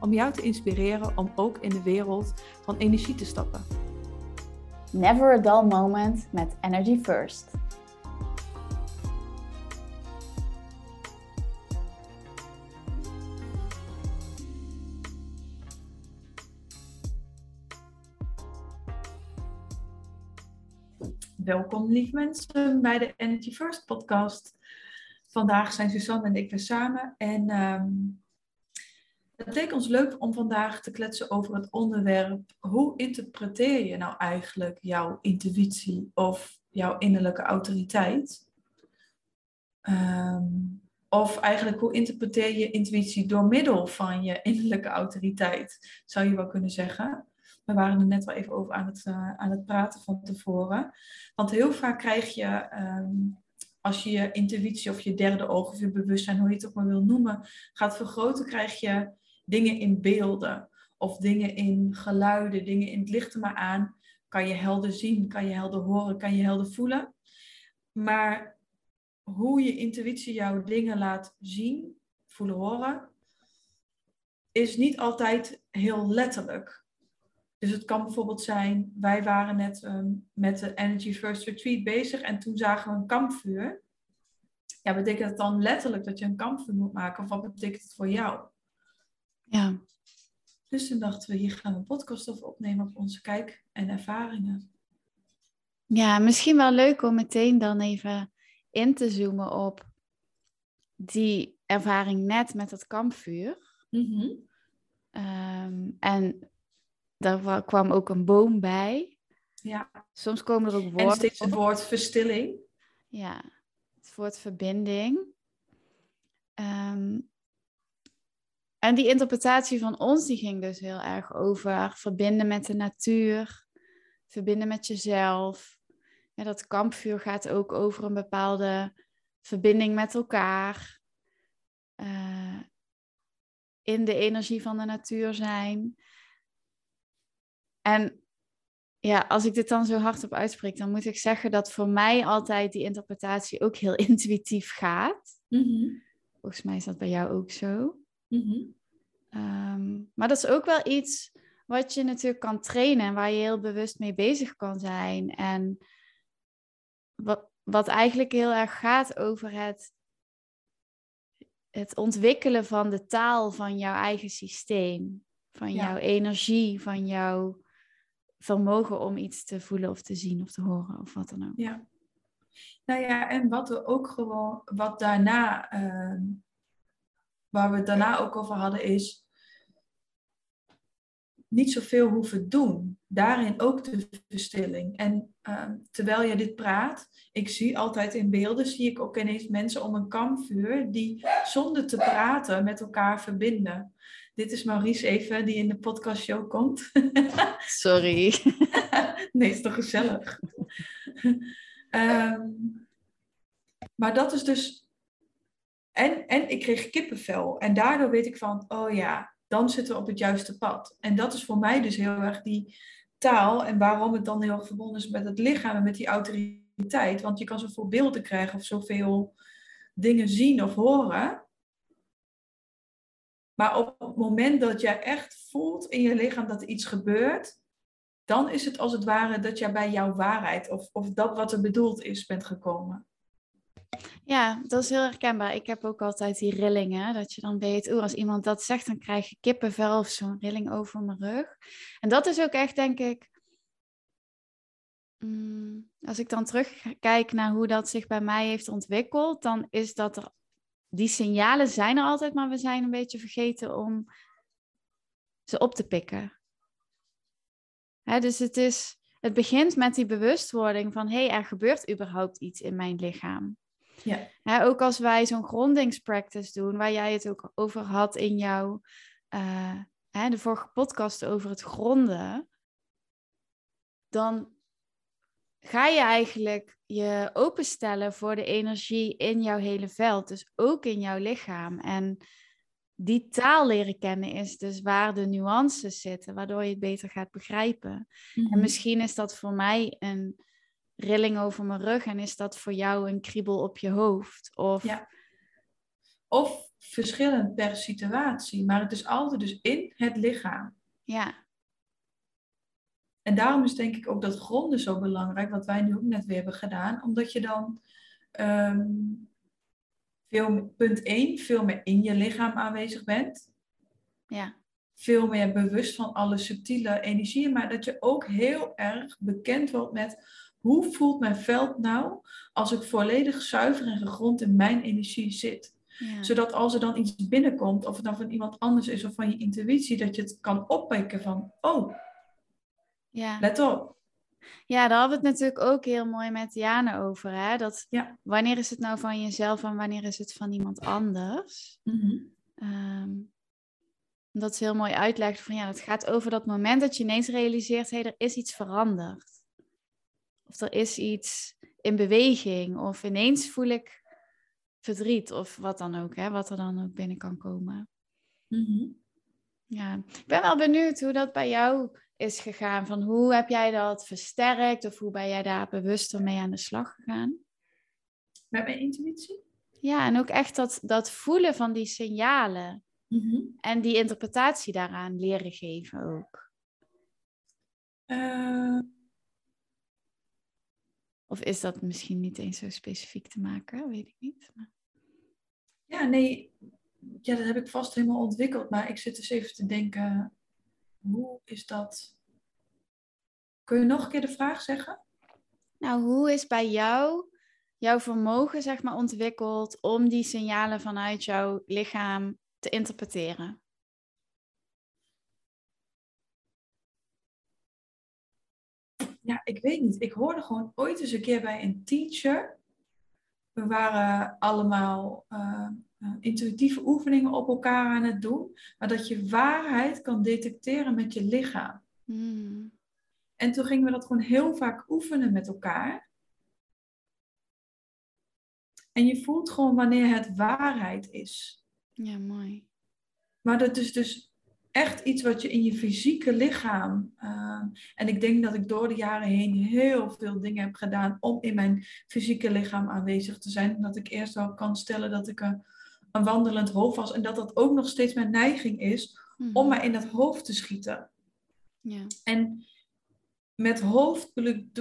om jou te inspireren om ook in de wereld van energie te stappen. Never a dull moment met Energy First. Welkom lieve mensen bij de Energy First podcast. Vandaag zijn Suzanne en ik weer samen en um, het leek ons leuk om vandaag te kletsen over het onderwerp hoe interpreteer je nou eigenlijk jouw intuïtie of jouw innerlijke autoriteit? Ehm, of eigenlijk hoe interpreteer je intuïtie door middel van je innerlijke autoriteit, zou je wel kunnen zeggen. We waren er net wel even over aan het, uh, aan het praten van tevoren. Want heel vaak krijg je, ehm, als je je intuïtie of je derde oog of je bewustzijn, hoe je het ook maar wil noemen, gaat vergroten, krijg je dingen in beelden of dingen in geluiden, dingen in het licht maar aan. Kan je helder zien, kan je helder horen, kan je helder voelen. Maar hoe je intuïtie jouw dingen laat zien, voelen, horen, is niet altijd heel letterlijk. Dus het kan bijvoorbeeld zijn, wij waren net ehm, met de Energy First Retreat bezig en toen zagen we een kampvuur. Ja, betekent het dan letterlijk dat je een kampvuur moet maken of wat betekent het voor jou? Ja. Dus toen dachten we, hier gaan we een podcast over opnemen op onze kijk en ervaringen. Ja, misschien wel leuk om meteen dan even in te zoomen op die ervaring net met het kampvuur. Mhm. Ehm, en daar kwam ook een boom bij. Ja. Soms komen er ook woorden. En steeds het woord verstilling. Ja, het woord verbinding. Um, en die interpretatie van ons, die ging dus heel erg over verbinden met de natuur, verbinden met jezelf. Ja, dat kampvuur gaat ook over een bepaalde verbinding met elkaar. Uh, in de energie van de natuur zijn. En ja, als ik dit dan zo hardop uitspreek, dan moet ik zeggen dat voor mij altijd die interpretatie ook heel intuïtief gaat. Mm Volgens mij is dat bij jou ook zo. Mm Ehm, maar dat is ook wel iets wat je natuurlijk kan trainen en waar je heel bewust mee bezig kan zijn. En wat, wat eigenlijk heel erg gaat over het, het ontwikkelen van de taal van jouw eigen systeem, van jouw energie, van jouw vermogen om iets te voelen of te zien of te horen of wat dan ook. Ja. Nou ja, en wat we ook gewoon, wat daarna, uh, waar we het daarna ook over hadden, is niet zoveel hoeven doen. Daarin ook de verstilling. En ehm, terwijl je dit praat, ik zie altijd in beelden, zie ik ook ineens mensen om een kampvuur die zonder te praten met elkaar verbinden. Dit is Maurice even, die in de podcastshow komt. Sorry. nee, is toch gezellig. Ehm, maar dat is dus. En, en ik kreeg kippenvel. En daardoor weet ik van, oh ja, dan zitten we op het juiste pad. En dat is voor mij dus heel erg die taal en waarom het dan heel erg verbonden is met het lichaam en met die autoriteit. Want je kan zoveel beelden krijgen of zoveel dingen zien of horen. Maar op het moment dat jij echt voelt in je lichaam dat er iets gebeurt, dan is het als het ware dat jij bij jouw waarheid of, of dat wat er bedoeld is bent gekomen. Ja, dat is heel herkenbaar. Ik heb ook altijd die rillingen. Dat je dan weet, oh, als iemand dat zegt, dan krijg je kippenvel of zo'n rilling over mijn rug. En dat is ook echt, denk ik, mm, als ik dan terugkijk naar hoe dat zich bij mij heeft ontwikkeld, dan is dat er, die signalen zijn er altijd, maar we zijn een beetje vergeten om ze op te pikken. Hè, dus het is, het begint met die bewustwording van, hé, hey, er gebeurt überhaupt iets in mijn lichaam. Ja. ook als wij zo'n grondingspractice doen, waar jij het ook over had in jouw uh, hè, de vorige podcast over het gronden, dan ga je eigenlijk je openstellen voor de energie in jouw hele veld, dus ook in jouw lichaam. En die taal leren kennen is dus waar de nuances zitten, waardoor je het beter gaat begrijpen. En Mhm. misschien is dat voor mij een rilling over mijn rug en is dat voor jou een kriebel op je hoofd. Of Ja. Of verschillend per situatie, maar het is altijd dus in het lichaam. ja, En daarom is denk ik ook dat gronden zo belangrijk, wat wij nu ook net weer hebben gedaan, omdat je dan ehm, veel, punt 1, veel meer in je lichaam aanwezig bent. ja, Veel meer bewust van alle subtiele energieën, maar dat je ook heel erg bekend wordt met hoe voelt mijn veld nou als ik volledig zuiver en gegrond in mijn energie zit. ja. Zodat als er dan iets binnenkomt, of het dan van iemand anders is of van je intuïtie, dat je het kan oppikken van, oh, ja. let op. Ja, daar hadden we het natuurlijk ook heel mooi met Jane over. Hè? Dat Ja. wanneer is het nou van jezelf en wanneer is het van iemand anders? Mhm. Ehm, dat is heel mooi uitlegt van ja, het gaat over dat moment dat je ineens realiseert, hé, er is iets veranderd. Of er is iets in beweging. Of ineens voel ik verdriet of wat dan ook, hè, wat er dan ook binnen kan komen. Mhm. Ja, ik ben wel benieuwd hoe dat bij jou is gegaan. Van hoe heb jij dat versterkt of hoe ben jij daar bewuster mee aan de slag gegaan? Met mijn intuïtie? Ja, en ook echt dat, dat voelen van die signalen Mhm. en die interpretatie daaraan leren geven ook. Eh, Of is dat misschien niet eens zo specifiek te maken? Weet ik niet. Maar... ja, nee, ja, dat heb ik vast helemaal ontwikkeld, maar ik zit dus even te denken, hoe is dat? Kun je nog een keer de vraag zeggen? Nou, hoe is bij jou jouw vermogen zeg maar ontwikkeld om die signalen vanuit jouw lichaam te interpreteren? Ja, ik weet niet. Ik hoorde gewoon ooit eens een keer bij een teacher. We waren allemaal eh, eh, intuïtieve oefeningen op elkaar aan het doen, maar dat je waarheid kan detecteren met je lichaam. Hmm. En toen gingen we dat gewoon heel vaak oefenen met elkaar. En je voelt gewoon wanneer het waarheid is. Ja, mooi. Maar dat is dus echt iets wat je in je fysieke lichaam. eh, en ik denk dat ik door de jaren heen heel veel dingen heb gedaan om in mijn fysieke lichaam aanwezig te zijn. Dat ik eerst wel kan stellen dat ik een, een wandelend hoofd was. En dat dat ook nog steeds mijn neiging is Mhm. om maar in dat hoofd te schieten. Ja. En met hoofd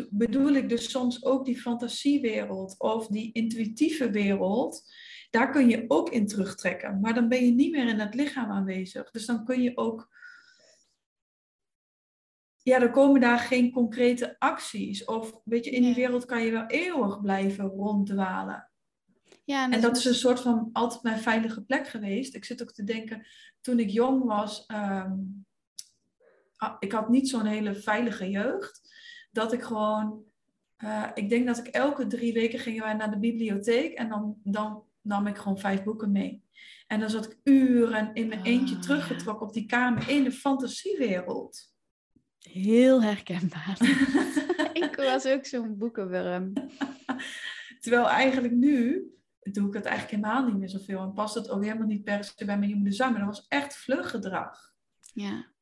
bedoel ik dus soms ook die fantasiewereld of die intuïtieve wereld. Daar kun je ook in terugtrekken. Maar dan ben je niet meer in het lichaam aanwezig. Dus dan kun je ook. Ja, dan komen daar geen concrete acties. Of weet je, in die wereld kan je wel eeuwig blijven ronddwalen. ja, En dat is een soort van altijd mijn veilige plek geweest. Ik zit ook te denken, toen ik jong was, ehm, ah, ik had niet zo'n hele veilige jeugd. Dat ik gewoon, eh, ik denk dat ik elke drie weken gingen wij naar de bibliotheek en dan, dan nam ik gewoon vijf boeken mee. En dan zat ik uren in mijn Ah, eentje ja. teruggetrokken op die kamer in de fantasiewereld. heel herkenbaar. ik was ook zo'n boekenworm. Terwijl eigenlijk nu doe ik het eigenlijk helemaal niet meer zoveel. En past het ook helemaal niet per se bij mijn human design. Maar dat was echt vluggedrag. Ja,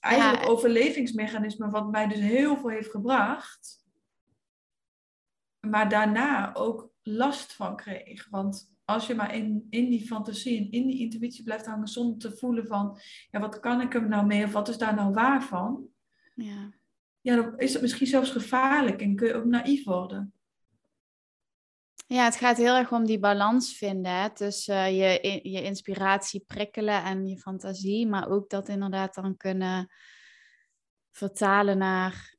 Eigenlijk Ja. overlevingsmechanisme wat mij dus heel veel heeft gebracht. Maar daarna ook last van kreeg. Want als je maar in, in die fantasie en in die intuïtie blijft hangen zonder te voelen van... Ja, wat kan ik er nou mee of wat is daar nou waar van? ja. Ja, dan is het misschien zelfs gevaarlijk en kun je ook naïef worden. Ja, het gaat heel erg om die balans vinden hè, tussen eh, je, je inspiratie prikkelen en je fantasie, maar ook dat inderdaad dan kunnen vertalen naar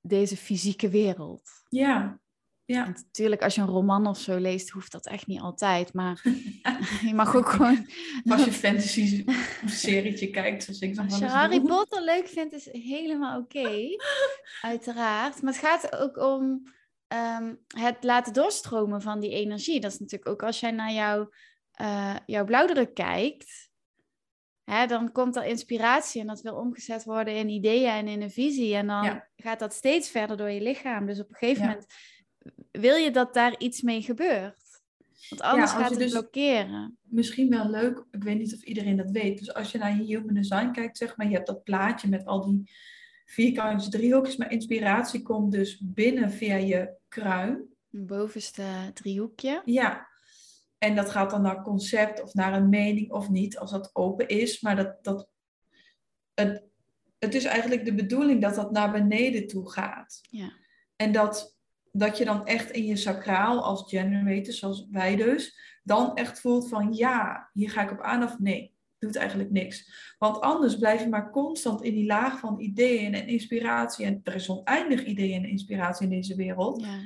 deze fysieke wereld. Ja, ja. En natuurlijk, als je een roman of zo leest, hoeft dat echt niet altijd, maar je mag ook gewoon... Als je fantasy serietje kijkt, zoals ik dan Als je Harry. Potter leuk vindt, is helemaal oké. Uiteraard. Maar het gaat ook om ehm, het laten doorstromen van die energie. Dat is natuurlijk ook als jij naar jouw uh, jouw blauwdruk kijkt, hè, dan komt er inspiratie en dat wil omgezet worden in ideeën en in een visie. En dan gaat dat steeds verder door je lichaam. Dus op een gegeven moment wil je dat daar iets mee gebeurt. Want anders gaat het dus blokkeren. Misschien wel leuk, ik weet niet of iedereen dat weet. Dus als je naar je human design kijkt, zeg maar, je hebt dat plaatje met al die vierkantjes, driehoekjes, maar inspiratie komt dus binnen via je kruin. Bovenste driehoekje. Ja. En dat gaat dan naar concept of naar een mening of niet, als dat open is. Maar dat, dat, het, het is eigenlijk de bedoeling dat dat naar beneden toe gaat. Ja. En dat dat je dan echt in je sacraal als generator, zoals wij dus, dan echt voelt van ja, hier ga ik op aan of nee, doet eigenlijk niks. Want anders blijf je maar constant in die laag van ideeën en inspiratie. En er is oneindig ideeën en inspiratie in deze wereld. Ja.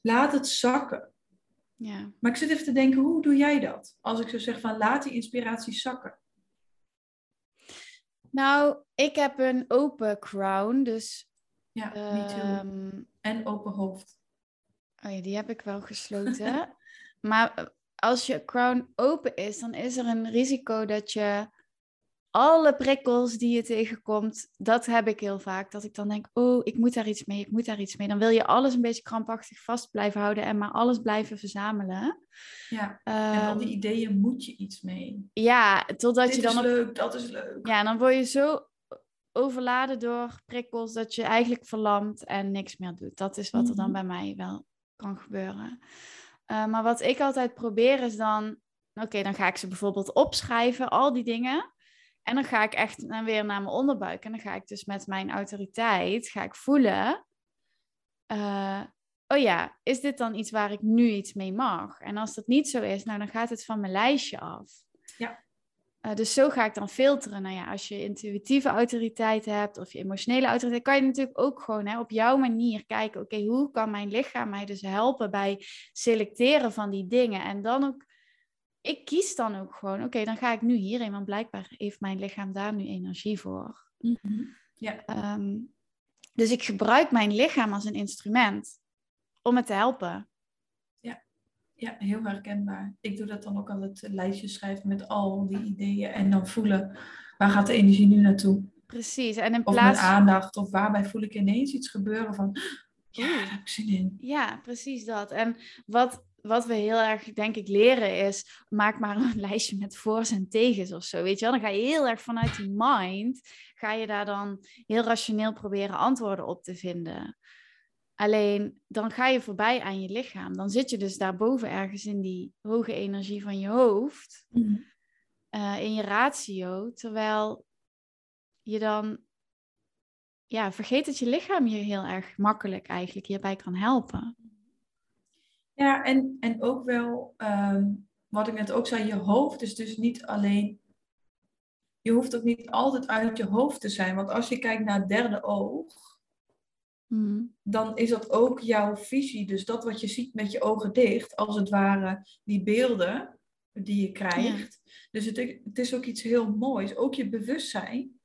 Laat het zakken. Ja. Maar ik zit even te denken, hoe doe jij dat? Als ik zo zeg van laat die inspiratie zakken. Nou, ik heb een open crown, dus ja, um, En open hoofd. Oh ja, die heb ik wel gesloten. maar eh, als je crown open is, dan is er een risico dat je alle prikkels die je tegenkomt, dat heb ik heel vaak. Dat ik dan denk, oh, ik moet daar iets mee, ik moet daar iets mee. Dan wil je alles een beetje krampachtig vast blijven houden en maar alles blijven verzamelen. Ja, en al die ehm, ideeën moet je iets mee. Ja, totdat Dit je dan... Dit is leuk, dat is leuk. Ja, dan word je zo overladen door prikkels dat je eigenlijk verlamt en niks meer doet. Dat is wat er dan mhm. bij mij wel kan gebeuren. Uh, maar wat ik altijd probeer is dan, oké, dan ga ik ze bijvoorbeeld opschrijven, al die dingen. En dan ga ik echt dan weer naar mijn onderbuik. En dan ga ik dus met mijn autoriteit, ga ik voelen, uh, oh ja, is dit dan iets waar ik nu iets mee mag? En als dat niet zo is, nou dan gaat het van mijn lijstje af. Ja. Uh, dus zo ga ik dan filteren. Nou ja, als je intuïtieve autoriteit hebt of je emotionele autoriteit, kan je natuurlijk ook gewoon hè, op jouw manier kijken. Oké, hoe kan mijn lichaam mij dus helpen bij selecteren van die dingen? En dan ook, ik kies dan ook gewoon, oké, dan ga ik nu hierin, want blijkbaar heeft mijn lichaam daar nu energie voor. Mhm. Ja. Ehm, dus ik gebruik mijn lichaam als een instrument om het te helpen. Ja, heel herkenbaar. Ik doe dat dan ook altijd eh, lijstjes schrijven met al die ideeën en dan voelen waar gaat de energie nu naartoe. Precies. En in plaats... Of met aandacht of waarbij voel ik ineens iets gebeuren van ja, daar heb ik zin in. Ja, precies dat. En wat, wat we heel erg, denk ik, leren is, maak maar een lijstje met voor's en tegens of zo, weet je wel. Dan ga je heel erg vanuit die mind, ga je daar dan heel rationeel proberen antwoorden op te vinden. Alleen dan ga je voorbij aan je lichaam. Dan zit je dus daarboven ergens in die hoge energie van je hoofd, mhm. eh, in je ratio, terwijl je dan ja, vergeet dat je lichaam je heel erg makkelijk eigenlijk hierbij kan helpen. Ja, en, en ook wel, ehm, wat ik net ook zei, je hoofd is dus niet alleen, je hoeft ook niet altijd uit je hoofd te zijn. Want als je kijkt naar het derde oog, Hmm. dan is dat ook jouw visie. Dus dat wat je ziet met je ogen dicht, als het ware die beelden die je krijgt. Dus het, het, is ook iets heel moois. Ook je bewustzijn.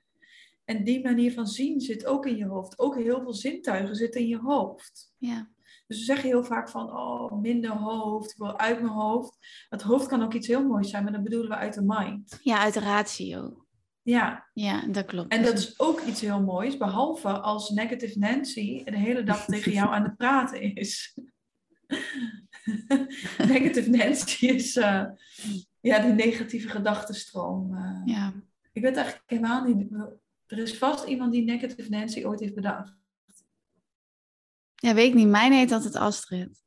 En die manier van zien zit ook in je hoofd. Ook heel veel zintuigen zitten in je hoofd. Ja. Dus we zeggen heel vaak van, oh, minder hoofd, ik wil uit mijn hoofd. Het hoofd kan ook iets heel moois zijn, maar dat bedoelen we uit de mind. Ja, uit de ratio. Ja. ja, dat klopt. En dat is ook iets heel moois, behalve als Negative Nancy de hele dag tegen jou aan het praten is. negative Nancy is uh, ja, die negatieve gedachtenstroom. Uh, ja. Ik weet eigenlijk helemaal niet. Er is vast iemand die Negative Nancy ooit heeft bedacht. Ja, weet ik niet. Mijn heet altijd Astrid.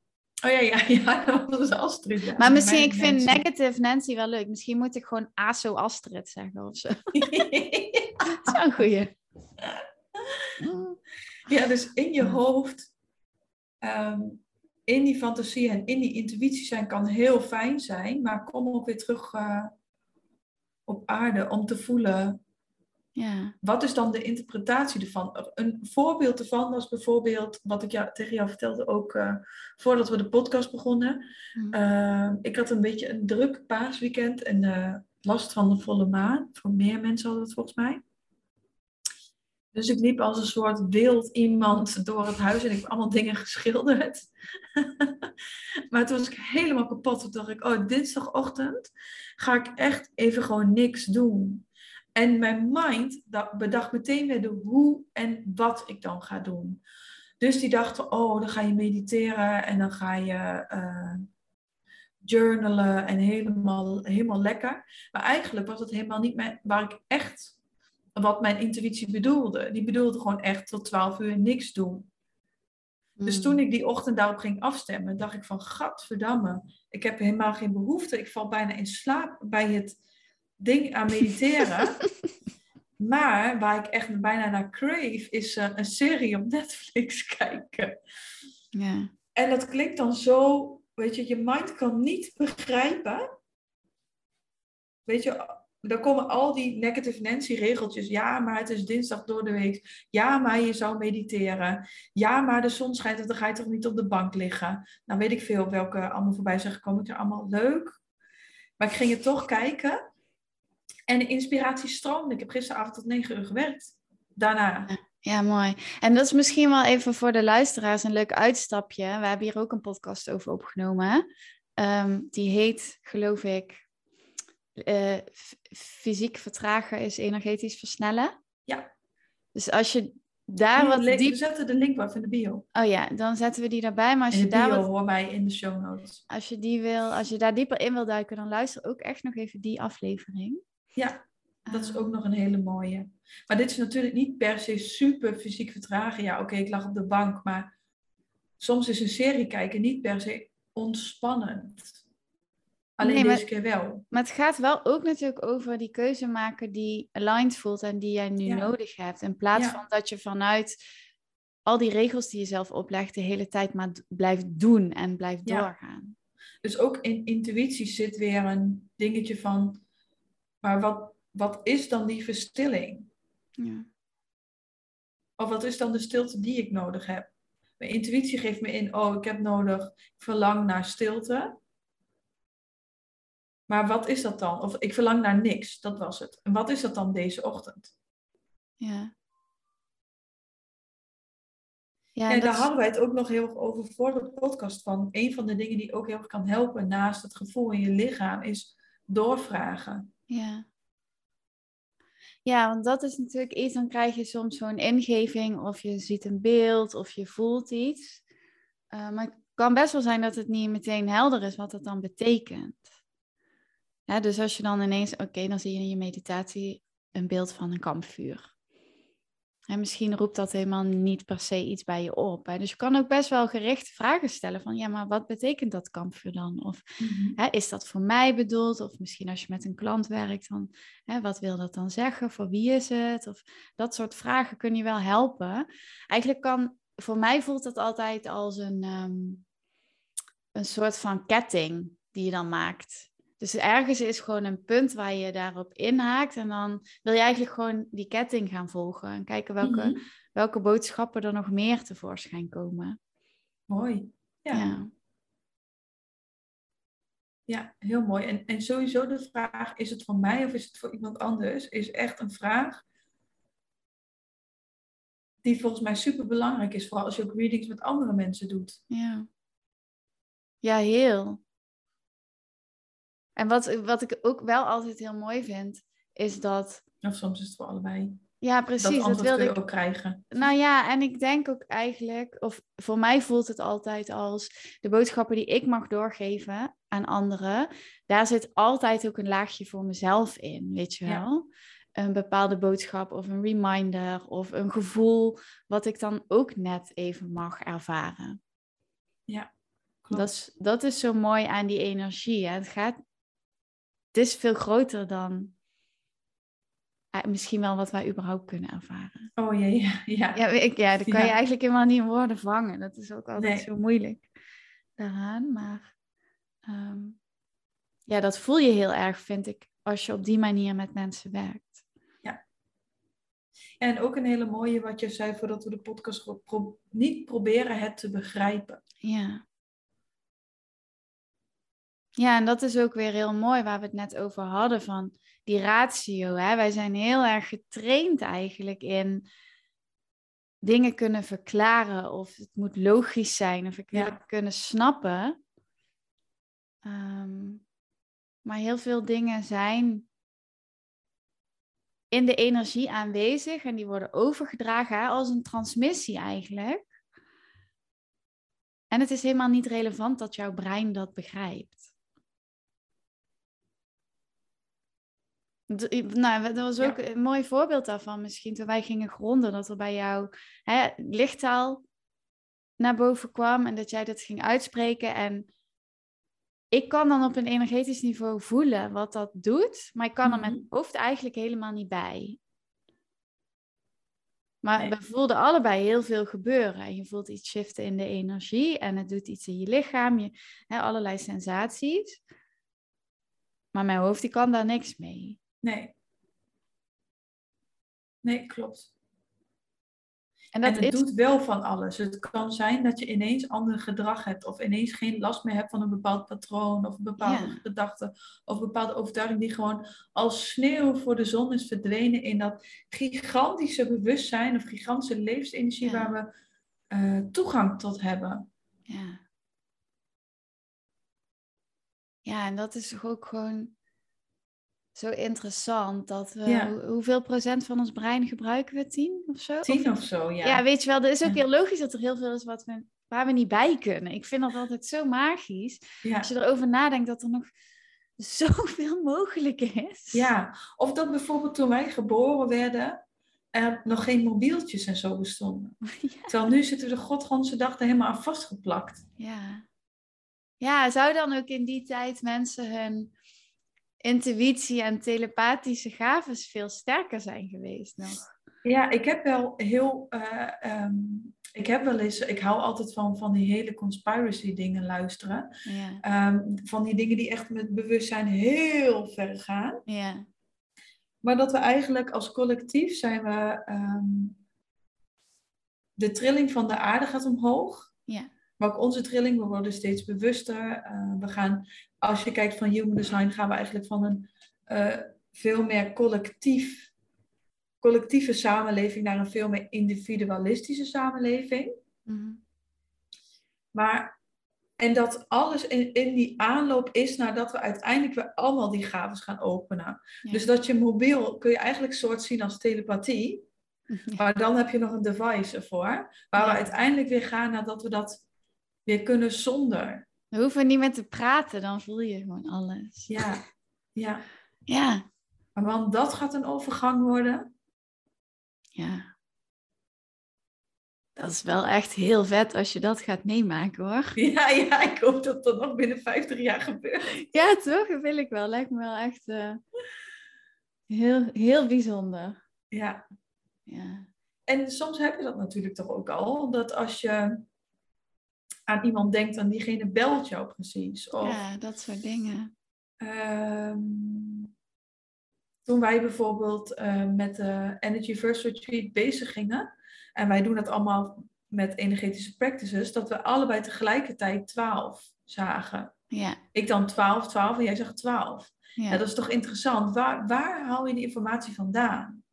Oh ja, ja, ja, dat was Astrid. Ja. Maar misschien, ik vind negative Nancy wel leuk. Misschien moet ik gewoon ASO Astrid zeggen of zo. dat is een goeie. Ja, dus in je hoofd, ehm, in die fantasie en in die intuïtie zijn kan heel fijn zijn. Maar kom ook weer terug uh, op aarde om te voelen ja. Wat is dan de interpretatie ervan? Een voorbeeld ervan was bijvoorbeeld, wat ik jou, tegen jou vertelde ook uh, voordat we de podcast begonnen. Mm. Uh, ik had een beetje een druk paasweekend en uh, last van de volle maan. Voor meer mensen hadden het volgens mij. Dus ik liep als een soort wild iemand door het huis en ik heb allemaal dingen geschilderd. maar toen was ik helemaal kapot. Toen dacht ik, oh, dinsdagochtend ga ik echt even gewoon niks doen. En mijn mind bedacht meteen weer de hoe en wat ik dan ga doen. Dus die dachten, oh, dan ga je mediteren en dan ga je uh, journalen en helemaal, helemaal lekker. Maar eigenlijk was het helemaal niet waar ik echt wat mijn intuïtie bedoelde. Die bedoelde gewoon echt tot 12 uur niks doen. Dus hmm. toen ik die ochtend daarop ging afstemmen, dacht ik van, gadverdamme, ik heb helemaal geen behoefte. Ik val bijna in slaap bij het ding aan mediteren. maar waar ik echt bijna naar crave, is uh, een serie op Netflix kijken. Ja. En dat klinkt dan zo, weet je, je mind kan niet begrijpen. Weet je, dan komen al die negative Nancy regeltjes. Ja, maar het is dinsdag door de week. Ja, maar je zou mediteren. Ja, maar de zon schijnt, dan ga je toch niet op de bank liggen. Nou weet ik veel welke allemaal voorbij zijn gekomen. Ik er allemaal leuk. Maar ik ging het toch kijken. En de inspiratie stroomde. Ik heb gisteravond tot negen uur gewerkt. Daarna. Ja, mooi. En dat is misschien wel even voor de luisteraars een leuk uitstapje. We hebben hier ook een podcast over opgenomen. Ehm, die heet, geloof ik, uh, fysiek vertragen is energetisch versnellen. Ja. Dus als je daar wat diep... We zetten de link wel in de bio. Oh ja, dan zetten we die daarbij. Maar als in je daar bio wat... hoor mij in de show notes. Als je die wil, als je daar dieper in wil duiken, dan luister ook echt nog even die aflevering. Ja, dat is ook nog een hele mooie. Maar dit is natuurlijk niet per se super fysiek vertragen. Ja, oké, ik lag op de bank, maar soms is een serie kijken niet per se ontspannend. Alleen nee, deze keer wel. Maar het gaat wel ook natuurlijk over die keuze maken die aligned voelt en die jij nu nodig hebt. In plaats van dat je vanuit al die regels die je zelf oplegt de hele tijd maar blijft doen en blijft doorgaan. Dus ook in intuïtie zit weer een dingetje van, maar wat, wat is dan die verstilling? Ja. Of wat is dan de stilte die ik nodig heb? Mijn intuïtie geeft me in, oh, ik heb nodig, ik verlang naar stilte. Maar wat is dat dan? Of ik verlang naar niks, dat was het. En wat is dat dan deze ochtend? Ja. Ja, en, daar hadden wij het ook nog heel erg over voor de podcast van. Een van de dingen die ook heel erg kan helpen naast het gevoel in je lichaam is doorvragen. Ja. Ja, want dat is natuurlijk iets, dan krijg je soms zo'n ingeving of je ziet een beeld of je voelt iets. Uh, maar het kan best wel zijn dat het niet meteen helder is wat dat dan betekent. Dus als je dan ineens, oké, dan zie je in je meditatie een beeld van een kampvuur. En misschien roept dat helemaal niet per se iets bij je op. Hè? Dus je kan ook best wel gericht vragen stellen van, ja, maar wat betekent dat kampvuur dan? Of mhm. hè, is dat voor mij bedoeld? Of misschien als je met een klant werkt, dan, hè, wat wil dat dan zeggen? Voor wie is het? Of dat soort vragen kun je wel helpen. Eigenlijk kan, voor mij voelt dat altijd als een, ehm, een soort van ketting die je dan maakt. Dus ergens is gewoon een punt waar je daarop inhaakt. En dan wil je eigenlijk gewoon die ketting gaan volgen. En kijken welke, mhm. welke boodschappen er nog meer tevoorschijn komen. Mooi. Ja. ja. ja. heel mooi. En, en sowieso de vraag, is het voor mij of is het voor iemand anders? Is echt een vraag die volgens mij super belangrijk is. Vooral als je ook readings met andere mensen doet. Ja, ja heel. En wat, wat ik ook wel altijd heel mooi vind, is dat. Of soms is het voor allebei. Ja, precies. Dat, dat wilde ik ook krijgen. Nou ja, en ik denk ook eigenlijk, of voor mij voelt het altijd als de boodschappen die ik mag doorgeven aan anderen, daar zit altijd ook een laagje voor mezelf in, weet je wel? Een bepaalde boodschap of een reminder of een gevoel wat ik dan ook net even mag ervaren. Ja. Dat is, dat is zo mooi aan die energie. Hè? Het gaat het is veel groter dan eh, misschien wel wat wij überhaupt kunnen ervaren. Oh jee, ja. Ja, ja, ik, ja dat kan je eigenlijk helemaal niet in woorden vangen. Dat is ook altijd zo moeilijk daaraan. Maar ehm, ja, dat voel je heel erg, vind ik, als je op die manier met mensen werkt. Ja. En ook een hele mooie wat je zei voordat we de podcast niet proberen het te begrijpen. Ja. Ja, en dat is ook weer heel mooi waar we het net over hadden van die ratio. Hè? Wij zijn heel erg getraind eigenlijk in dingen kunnen verklaren of het moet logisch zijn of ik wil het kunnen snappen. Ehm, maar heel veel dingen zijn in de energie aanwezig en die worden overgedragen als een transmissie eigenlijk. En het is helemaal niet relevant dat jouw brein dat begrijpt. Nou, dat was ook een mooi voorbeeld daarvan misschien toen wij gingen gronden, dat er bij jou hè, lichttaal naar boven kwam en dat jij dat ging uitspreken. En ik kan dan op een energetisch niveau voelen wat dat doet, maar ik kan er met mhm. mijn hoofd eigenlijk helemaal niet bij. Maar we voelden allebei heel veel gebeuren. En je voelt iets shiften in de energie en het doet iets in je lichaam, je, hè, allerlei sensaties. Maar mijn hoofd die kan daar niks mee. Nee. Nee, klopt. En, dat het doet wel van alles. Het kan zijn dat je ineens ander gedrag hebt, of ineens geen last meer hebt van een bepaald patroon, of een bepaalde gedachte, of een bepaalde overtuiging die gewoon als sneeuw voor de zon is verdwenen in dat gigantische bewustzijn of gigantische levensenergie waar we uh, toegang tot hebben. Ja. Ja, en dat is ook gewoon zo interessant dat we, hoeveel procent van ons brein gebruiken we? Tien of zo? Tien of, zo, ja. Ja, weet je wel, het is ook heel logisch dat er heel veel is wat we, waar we niet bij kunnen. Ik vind dat altijd zo magisch. Als je erover nadenkt dat er nog zoveel mogelijk is. Ja, of dat bijvoorbeeld toen wij geboren werden, er nog geen mobieltjes en zo bestonden. Terwijl nu zitten we de godganse dag er helemaal aan vastgeplakt. Ja. Ja, zou dan ook in die tijd mensen hun intuïtie en telepathische gaven veel sterker zijn geweest nog. Ja, ik heb wel heel. Uh, um, ik heb wel eens. Ik hou altijd van, van die hele conspiracy dingen luisteren. Ja. Um, van die dingen die echt met bewustzijn heel ver gaan. Ja. Maar dat we eigenlijk als collectief zijn we. Um, de trilling van de aarde gaat omhoog. Ja. Maar ook onze trilling, we worden steeds bewuster. Uh, we gaan als je kijkt van human design, gaan we eigenlijk van een uh, veel meer collectief, collectieve samenleving naar een veel meer individualistische samenleving. Mhm. Maar, en dat alles in, in die aanloop is nadat we uiteindelijk weer allemaal die gaves gaan openen. Dus dat je mobiel kun je eigenlijk soort zien als telepathie. Maar dan heb je nog een device ervoor. Waar we uiteindelijk weer gaan nadat we dat weer kunnen zonder. We hoeven niet meer te praten, dan voel je gewoon alles. Ja, ja. Ja. Want dat gaat een overgang worden. Ja. Dat is wel echt heel vet als je dat gaat meemaken hoor. Ja, ja ik hoop dat dat nog binnen 50 jaar gebeurt. Ja, toch? Dat wil ik wel. Lijkt me wel echt uh, heel, heel bijzonder. Ja. ja. En soms heb je dat natuurlijk toch ook al. Dat als je aan iemand denkt, dan diegene belt jou precies. Of, ja, dat soort dingen. Ehm, toen wij bijvoorbeeld uh, met de Energy First Retreat bezig gingen, en wij doen dat allemaal met energetische practices, dat we allebei tegelijkertijd 12 zagen. Ja. Ik dan 12, 12 en jij zegt 12. Ja. dat is toch interessant. Waar, waar haal je die informatie vandaan?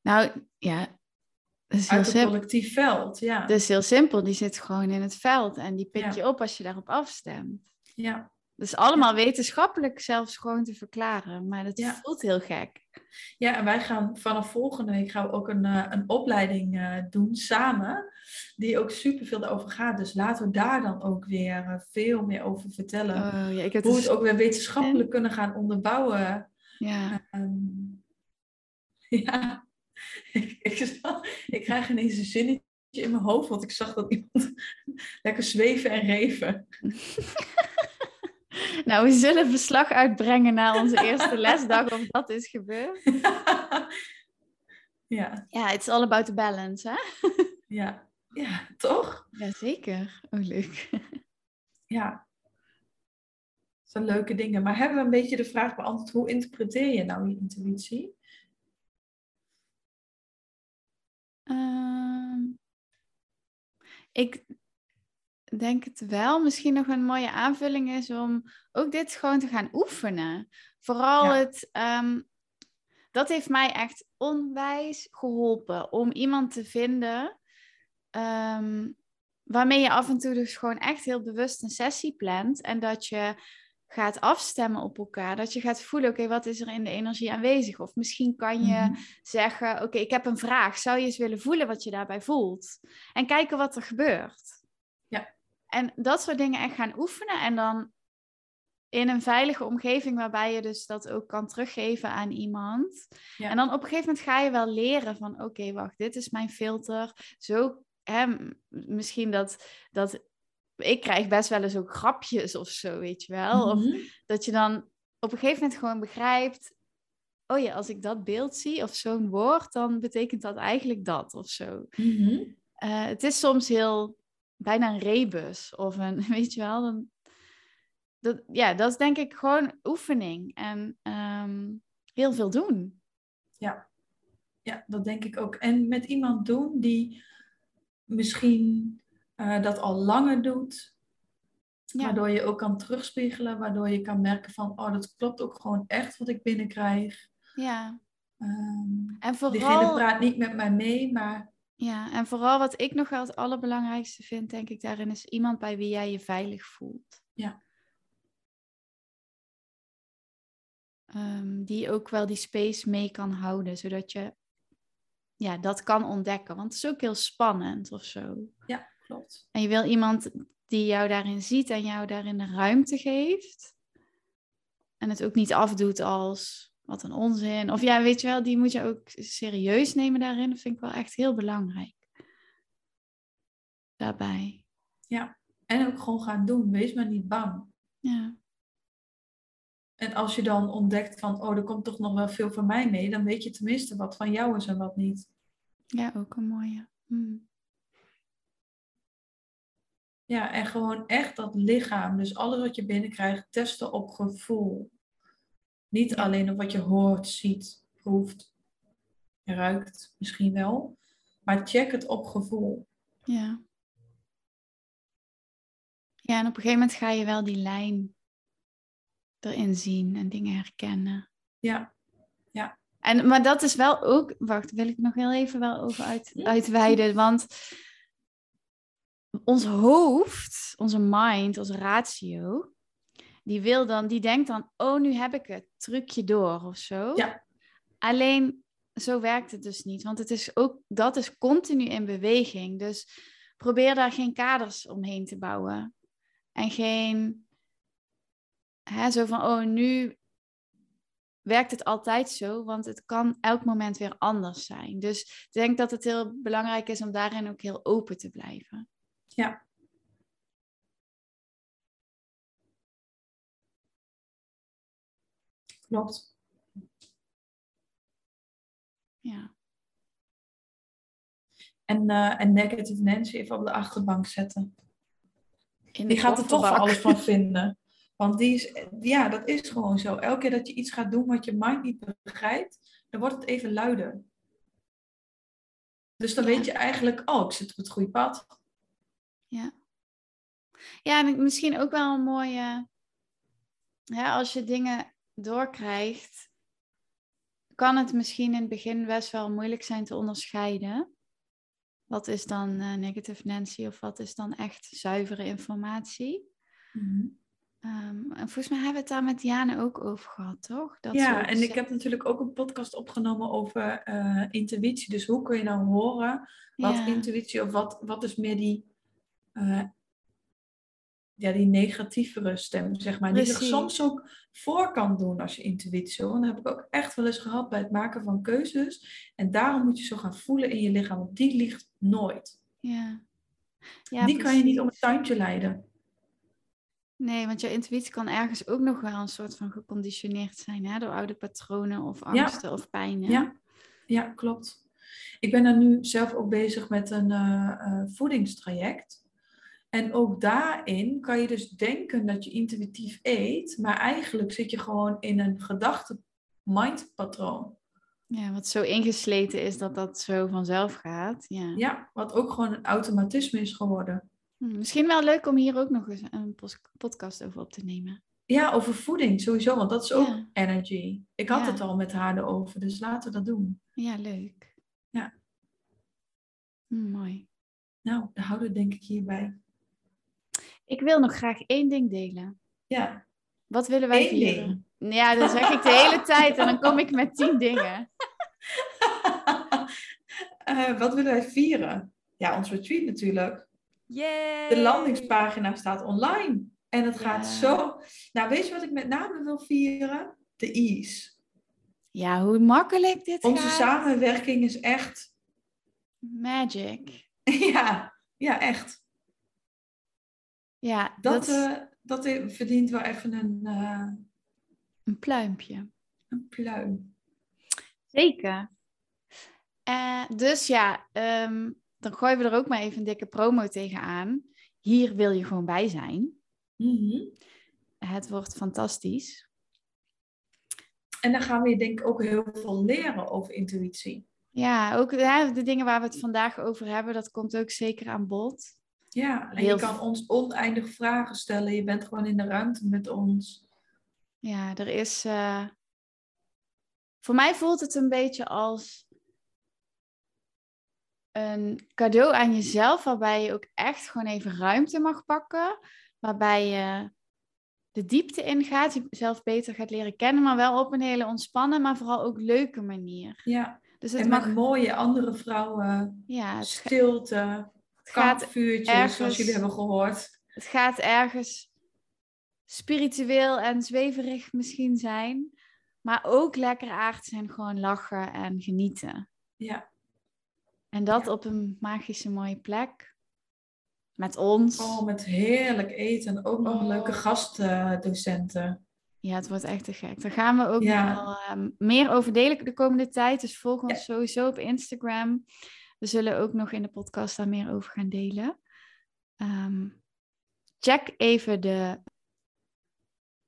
Nou ja, is uit het collectief veld, ja. Dat is heel simpel, die zit gewoon in het veld en die pik je op als je daarop afstemt. Ja. Dat is allemaal wetenschappelijk zelfs gewoon te verklaren, maar dat voelt heel gek. Ja, en wij gaan vanaf volgende week gaan we ook een, uh, een opleiding uh, doen samen, die ook superveel erover gaat. Dus laten we daar dan ook weer uh, veel meer over vertellen. Oh, ja, ik Hoe we het ook weer wetenschappelijk kunnen gaan onderbouwen. Ja. Um, ja. ik, ik, ik krijg ineens een zinnetje in mijn hoofd, want ik zag dat iemand lekker zweven en reven. nou, we zullen verslag uitbrengen na onze eerste lesdag of dat is gebeurd. ja. Ja, it's all about the balance, hè? ja. ja, toch? Jazeker. Oh, leuk. ja. Dat zijn leuke dingen. Maar hebben we een beetje de vraag beantwoord, hoe interpreteer je nou je intuïtie? Uh, ik denk het wel. Misschien nog een mooie aanvulling is om ook dit gewoon te gaan oefenen. Vooral het. Um, dat heeft mij echt onwijs geholpen om iemand te vinden ehm, waarmee je af en toe dus gewoon echt heel bewust een sessie plant en dat je gaat afstemmen op elkaar. Dat je gaat voelen, oké, wat is er in de energie aanwezig? Of misschien kan je Mhm. zeggen, oké, ik heb een vraag. Zou je eens willen voelen wat je daarbij voelt? En kijken wat er gebeurt. Ja. En dat soort dingen echt gaan oefenen. En dan in een veilige omgeving waarbij je dus dat ook kan teruggeven aan iemand. Ja. En dan op een gegeven moment ga je wel leren van, oké, wacht, dit is mijn filter. Zo, hè, misschien dat, dat ik krijg best wel eens ook grapjes of zo, weet je wel. Of Mhm. dat je dan op een gegeven moment gewoon begrijpt, oh ja, als ik dat beeld zie of zo'n woord, dan betekent dat eigenlijk dat of zo. Mhm. Eh, het is soms heel, bijna een rebus of een, weet je wel, dan, dat, ja, dat is denk ik gewoon oefening en ehm, heel veel doen. Ja, dat denk ik ook. En met iemand doen die misschien eh, dat al langer doet. Ja. Waardoor je ook kan terugspiegelen. Waardoor je kan merken van, oh, dat klopt ook gewoon echt wat ik binnenkrijg. Ja, Ehm, en diegene vooral, praat niet met mij mee, maar ja, en vooral wat ik nog wel het allerbelangrijkste vind, denk ik daarin, is iemand bij wie jij je veilig voelt. Ja. Ehm, die ook wel die space mee kan houden, zodat je ja, dat kan ontdekken. Want het is ook heel spannend of zo. ja, klopt. En je wil iemand die jou daarin ziet en jou daarin de ruimte geeft. En het ook niet afdoet als wat een onzin. Of ja, weet je wel, die moet je ook serieus nemen daarin. Dat vind ik wel echt heel belangrijk. Daarbij. En ook gewoon gaan doen. Wees maar niet bang. Ja, En als je dan ontdekt van, oh, er komt toch nog wel veel van mij mee, dan weet je tenminste wat van jou is en wat niet. ja ook een mooie. Hmm. Ja, en gewoon echt dat lichaam, dus alles wat je binnenkrijgt, testen op gevoel. Niet Ja. alleen op wat je hoort, ziet, proeft, ruikt, misschien wel. Maar check het op gevoel. Ja. Ja, en op een gegeven moment ga je wel die lijn erin zien en dingen herkennen. Ja, En, maar dat is wel ook, wacht, wil ik nog heel even wel over uit, uitweiden. Want ons hoofd, onze mind, onze ratio, die wil dan, die denkt dan, oh, nu heb ik het, trucje door of zo. Ja. Alleen, zo werkt het dus niet. Want het is ook, dat is continu in beweging. Dus probeer daar geen kaders omheen te bouwen. En geen, hè, zo van, oh, nu werkt het altijd zo, want het kan elk moment weer anders zijn. Dus ik denk dat het heel belangrijk is om daarin ook heel open te blijven. Ja. Klopt. Ja, En, eh, en negative Nancy even op de achterbank zetten. in Die gaat er toch alles van vinden. Want die is, ja, dat is gewoon zo. Elke keer dat je iets gaat doen wat je mind niet begrijpt, dan wordt het even luider. Dus dan Ja. weet je eigenlijk, oh, ik zit op het goede pad. Ja, en misschien ook wel een mooie. Ja, als je dingen doorkrijgt, kan het misschien in het begin best wel moeilijk zijn te onderscheiden. Wat is dan eh, negative Nancy of wat is dan echt zuivere informatie? Ehm, en volgens mij hebben we het daar met Diane ook over gehad, toch? Dat ja, en ik heb natuurlijk ook een podcast opgenomen over eh, intuïtie. Dus hoe kun je nou horen wat Ja. intuïtie of wat, wat is meer die, eh, ja, die negatievere stem, zeg maar. Die zich soms ook voor kan doen als je intuïtie. En dat heb ik ook echt wel eens gehad bij het maken van keuzes. En daarom moet je zo gaan voelen in je lichaam, want die ligt nooit. Ja. Ja, die kan je niet om het tuintje leiden. Nee, want jouw intuïtie kan ergens ook nog wel een soort van geconditioneerd zijn, hè? Door oude patronen of angsten of pijnen. Ja, ja, klopt. Ik ben er nu zelf ook bezig met een eh, eh, voedingstraject. En ook daarin kan je dus denken dat je intuïtief eet, maar eigenlijk zit je gewoon in een gedachte-mind-patroon. Ja, wat zo ingesleten is dat dat zo vanzelf gaat. Ja. Ja, wat ook gewoon een automatisme is geworden. Hm, Misschien wel leuk om hier ook nog eens een podcast over op te nemen. Ja, over voeding sowieso, want dat is ook Ja. energy. Ik had Ja. het al met haar erover, dus laten we dat doen. Ja, leuk. Ja. Hm, mooi. Nou, daar houden we denk ik hierbij. Ik wil nog graag één ding delen. Ja, Wat willen wij Eén vieren? Ja, dat zeg ik de hele tijd en dan kom ik met tien dingen. Eh, wat willen wij vieren? Ja, ons retreat natuurlijk. Yay! De landingspagina staat online. En het gaat Ja. zo... Nou, weet je wat ik met name wil vieren? De ease. Ja, hoe makkelijk dit Onze gaat. samenwerking is echt... Magic. ja, ja, echt. Ja, Dat, dat, eh, dat verdient wel even een, eh, een pluimpje. een pluim. Zeker. Eh, dus ja, ehm, dan gooien we er ook maar even een dikke promo tegenaan. Hier wil je gewoon bij zijn. Mhm. Het wordt fantastisch. En dan gaan we denk ik ook heel veel leren over intuïtie. Ja, ook ja, de dingen waar we het vandaag over hebben, dat komt ook zeker aan bod. Ja, en Heel je kan ons oneindig vragen stellen. Je bent gewoon in de ruimte met ons. Ja, er is. eh, Voor mij voelt het een beetje als een cadeau aan jezelf, waarbij je ook echt gewoon even ruimte mag pakken. Waarbij je de diepte ingaat, jezelf beter gaat leren kennen, maar wel op een hele ontspannen, maar vooral ook leuke manier. Ja, Dus het en mag. met mooie andere vrouwen, Ja, stilte, het gaat kampvuurtjes, ergens- zoals jullie hebben gehoord. het gaat ergens spiritueel en zweverig misschien zijn, maar ook lekker aard zijn, gewoon lachen en genieten. Ja, En dat Ja. op een magische mooie plek. Met ons. oh, met heerlijk eten en ook nog Oh. leuke gastdocenten. Ja, het wordt echt te gek. Daar gaan we ook Ja. nog wel ehm, meer over delen de komende tijd. Dus volg ons Ja. sowieso op Instagram. We zullen ook nog in de podcast daar meer over gaan delen. Ehm, check even de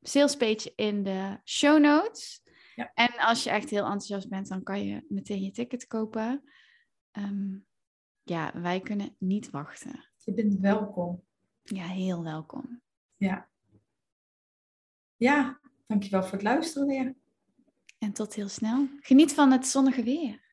salespage in de show notes. Ja. En als je echt heel enthousiast bent, dan kan je meteen je ticket kopen. Ehm, ja, wij kunnen niet wachten. Je bent welkom. Ja, heel welkom. Ja. Ja, dankjewel voor het luisteren weer. En tot heel snel. Geniet van het zonnige weer.